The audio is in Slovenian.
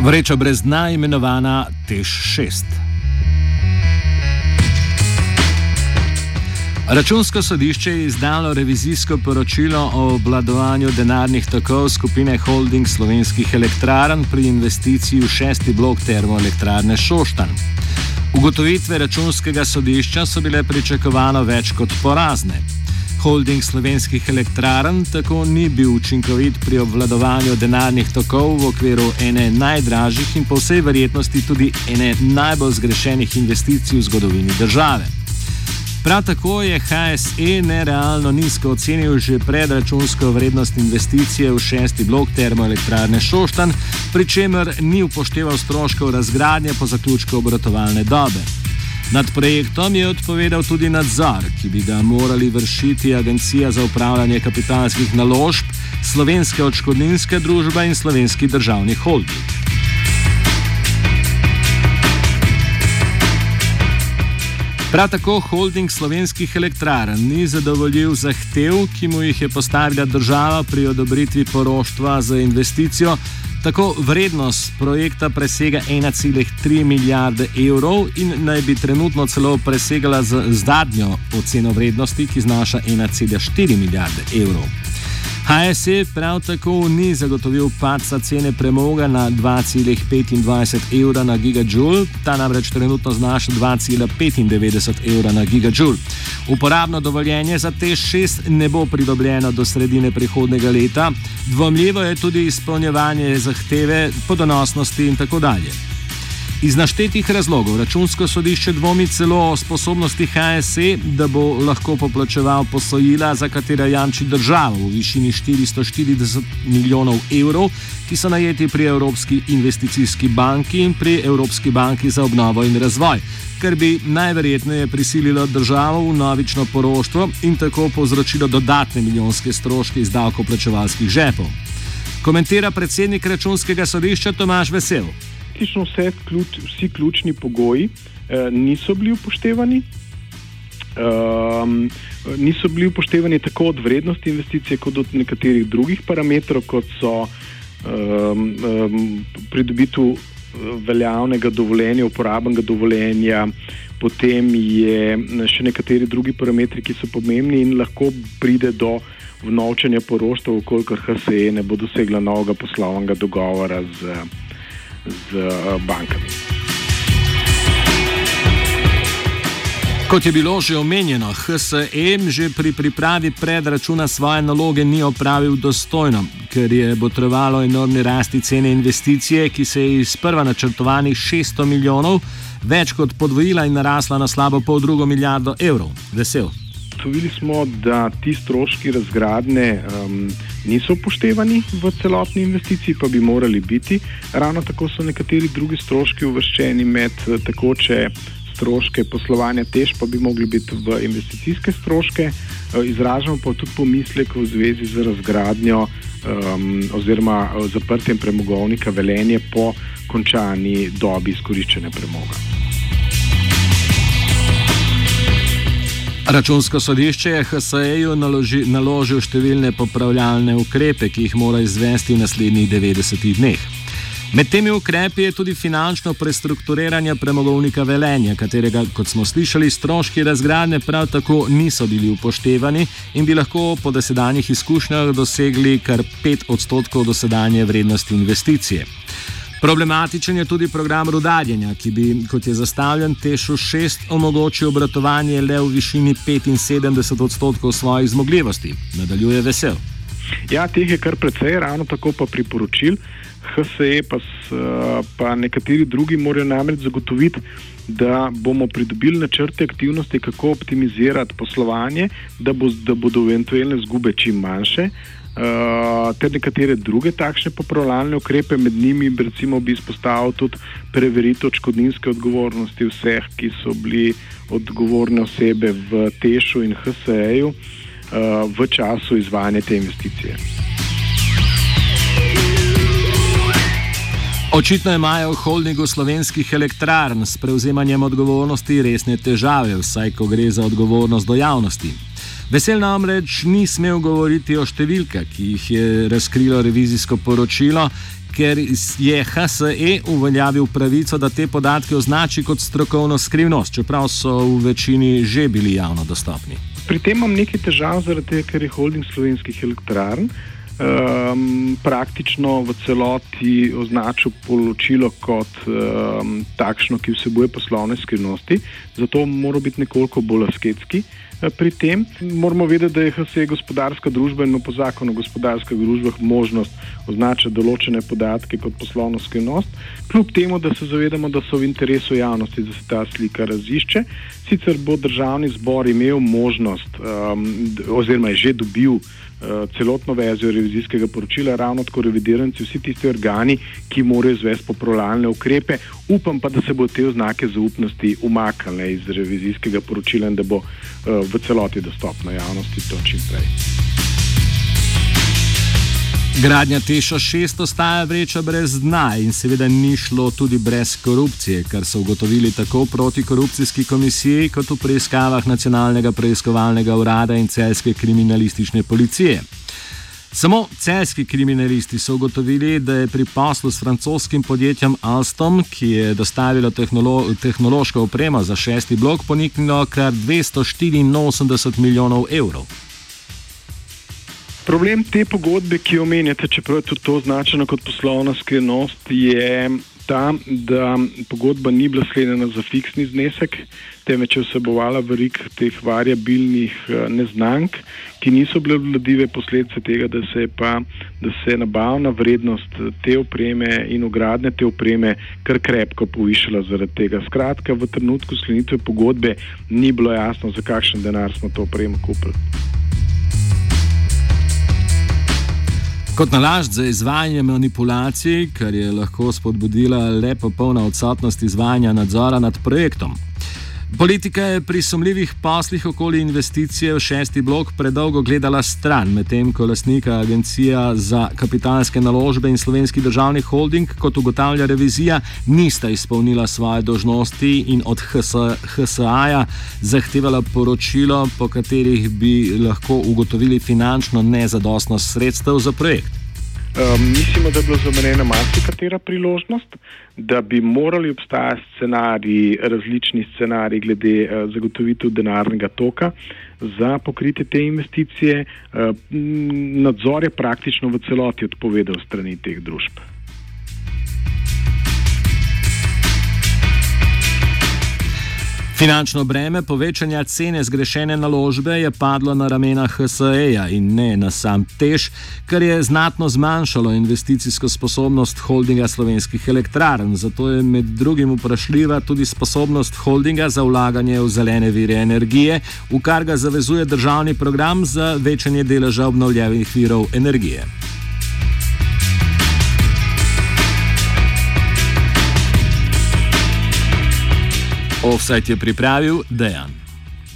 Vreča brez dna imenovana Tež 6. Računsko sodišče je izdalo revizijsko poročilo o obladovanju denarnih tokov skupine Holding slovenskih elektrarn pri investiciji v šesti blok termoelektrarne Šoštan. Ugotovitve računskega sodišča so bile pričakovano več kot porazne. Holding slovenskih elektrarn tako ni bil učinkovit pri obvladovanju denarnih tokov v okviru ene najdražjih in po vsej verjetnosti tudi ene najbolj zgrešenih investicij v zgodovini države. Prav tako je HSE nerealno nizko ocenil že predračunsko vrednost investicije v šesti blok termoelektrarne Šoštan, pri čemer ni upošteval stroškov razgradnje po zaključku obratovalne dobe. Nad projektom je odpovedal tudi nadzor, ki bi ga morali vršiti Agencija za upravljanje kapitalskih naložb, Slovenska odškodninska družba in Slovenski državni holding. Prav tako holding slovenskih elektrarn ni zadovoljil zahtev, ki mu jih je postavila država pri odobritvi poroštva za investicijo. Tako vrednost projekta presega 1,3 milijarde evrov in naj bi trenutno celo presegala z zadnjo oceno vrednosti, ki znaša 1,4 milijarde evrov. HSE prav tako ni zagotovil padca cene premoga na 2,25 evra na gigajoule, ta namreč trenutno znaša 2,95 evra na gigajoule. Uporabno dovoljenje za te šest ne bo pridobljeno do sredine prihodnega leta, dvomljivo je tudi izpolnjevanje zahteve po donosnosti in tako dalje. Iz naštetih razlogov računsko sodišče dvomi celo o sposobnosti HSE, da bo lahko poplačeval posojila, za katera jamči država v višini 440 milijonov evrov, ki so najeti pri Evropski investicijski banki in pri Evropski banki za obnovo in razvoj, kar bi najverjetneje prisililo državo v novično poroštvo in tako povzročilo dodatne milijonske stroške iz davkoplačevalskih žepov. Komentira predsednik računskega sodišča Tomaš Vesel praktično vse, ključ, vsi ključni pogoji eh, niso bili upoštevani. Um, niso bili upoštevani tako od vrednosti investicije, kot od nekaterih drugih parametrov, kot so um, um, pridobitev eh, veljavnega dovoljenja, uporabnega dovoljenja, potem je eh, še nekateri drugi parametri, ki so pomembni in lahko pride do vnovčanja poroštva, ukolikor HSE ne bo dosegla novega poslovnega dogovora z z eh, bankami. Kot je bilo že omenjeno, HSM že pri pripravi predračuna svoje naloge ni opravil dostojno, ker je potrebovalo enormne rasti cene investicije, ki se je iz prva načrtovanih 600 milijonov več kot podvojila in narasla na slabo pol drugo milijardo evrov. Vesel. Ugotovili smo, da ti stroški razgradne um, niso upoštevani v celotni investiciji, pa bi morali biti. Ravno tako so nekateri drugi stroški uvrščeni med eh, tekoče stroške poslovanja, tež pa bi mogli biti v investicijske stroške. Eh, izražamo pa tudi pomislek v zvezi z razgradnjo um, oziroma eh, zaprtjem premogovnika velenje po končani dobi izkoriščene premoga. Računsko sodišče je HSE-ju naložil številne popravljalne ukrepe, ki jih mora izvesti v naslednjih 90 dneh. Med temi ukrepi je tudi finančno prestrukturiranje premogovnika Velenja, katerega, kot smo slišali, stroški razgradnje prav tako niso bili upoštevani in bi lahko po desedanjih izkušnjah dosegli kar 5 odstotkov dosedanje vrednosti investicije. Problematičen je tudi program rudarjenja, ki bi, kot je zastavljen, tešu 6 omogočil obratovanje le v višini 75 odstotkov svojih zmogljivosti. Nadaljuje vesel. Ja, teh je kar precej, ravno tako pa priporočil. HSE pa, s, pa nekateri drugi morajo namreč zagotoviti, da bomo pridobili načrte aktivnosti, kako optimizirati poslovanje, da, bo, da bodo eventualne zgube čim manjše. Uh, ter nekatere druge takšne popravljalne ukrepe, med njimi recimo, bi izpostavil tudi preveritev odškodninske odgovornosti vseh, ki so bili odgovorne osebe v Tešu in HSE-ju uh, v času izvajanja te investicije. Očitno imajo v holdingu slovenskih elektrarn s prevzemanjem odgovornosti resne težave, vsaj ko gre za odgovornost do javnosti. Vesel namreč ni smel govoriti o številkah, ki jih je razkrilo revizijsko poročilo, ker je HSE uveljavil pravico, da te podatke označi kot strokovno skrivnost, čeprav so v večini že bili javno dostopni. Pri tem imam nekaj težav, zaradi tega, ker je holding slovenskih elektrarn um, praktično v celoti označil poročilo kot um, takšno, ki vsebuje poslovne skrivnosti, zato mora biti nekoliko bolj asketski. Eh, pri tem moramo vedeti, da je HSE gospodarska družba in ima po zakonu o gospodarskih družbah možnost označiti določene podatke kot poslovno skrivnost, kljub temu, da se zavedamo, da so v interesu javnosti, da se ta slika razišče. Sicer bo državni zbor imel možnost, um, oziroma je že dobil Eh, celotno verzijo revizijskega poročila, ravno tako revidiranci, vsi tisti organi, ki morajo izvesti popravljalne ukrepe. Upam pa, da se bo te oznake zaupnosti umaknile iz revizijskega poročila in da bo uh, v celoti dostopno javnosti to čim prej. Gradnja Teša 6 ostaja vreča brez dna in seveda ni šlo tudi brez korupcije, kar so ugotovili tako protikorupcijski komisiji kot v preiskavah Nacionalnega preiskovalnega urada in celske kriminalistične policije. Samo celski kriminalisti so ugotovili, da je pri poslu s francoskim podjetjem Alstom, ki je dostavilo tehnolo tehnološko opremo za šesti blok, poniknilo kar 284 milijonov evrov. Problem te pogodbe, ki jo omenjate, čeprav je tudi to označeno kot poslovna skrivnost, je ta, da pogodba ni bila sklenjena za fiksni znesek, temveč je vsebovala verik teh variabilnih eh, neznank, ki niso bile vladive posledice tega, da se je pa, da se je nabavna vrednost te opreme in ugradne te opreme kar krepko povišala zaradi tega. Skratka, v trenutku sklenitve pogodbe ni bilo jasno, za kakšen denar smo to opremo kupili. Kot nalašč za izvajanje manipulacij, kar je lahko spodbudila le popolna odsotnost izvajanja nadzora nad projektom. Politika je pri sumljivih poslih okoli investicije v šesti blok predolgo gledala stran, medtem ko lasnika Agencija za kapitalske naložbe in slovenski državni holding, kot ugotavlja revizija, nista izpolnila svoje dožnosti in od HSA-ja zahtevala poročilo, po katerih bi lahko ugotovili finančno nezadostnost sredstev za projekt. Um, mislimo, da je bila zamerena marsikatera priložnost, da bi morali obstajati scenariji, različni scenariji glede uh, zagotovitev denarnega toka za pokritje te investicije. Uh, nadzor je praktično v celoti odpovedal strani teh družb. Finančno breme povečanja cene zgrešene naložbe je padlo na ramena HSE-ja in ne na sam tež, kar je znatno zmanjšalo investicijsko sposobnost holdinga slovenskih elektrarn. Zato je med drugim vprašljiva tudi sposobnost holdinga za vlaganje v zelene vire energije, v kar ga zavezuje državni program za večanje deleža obnovljivih virov energije. Offset je pripravil Dejan.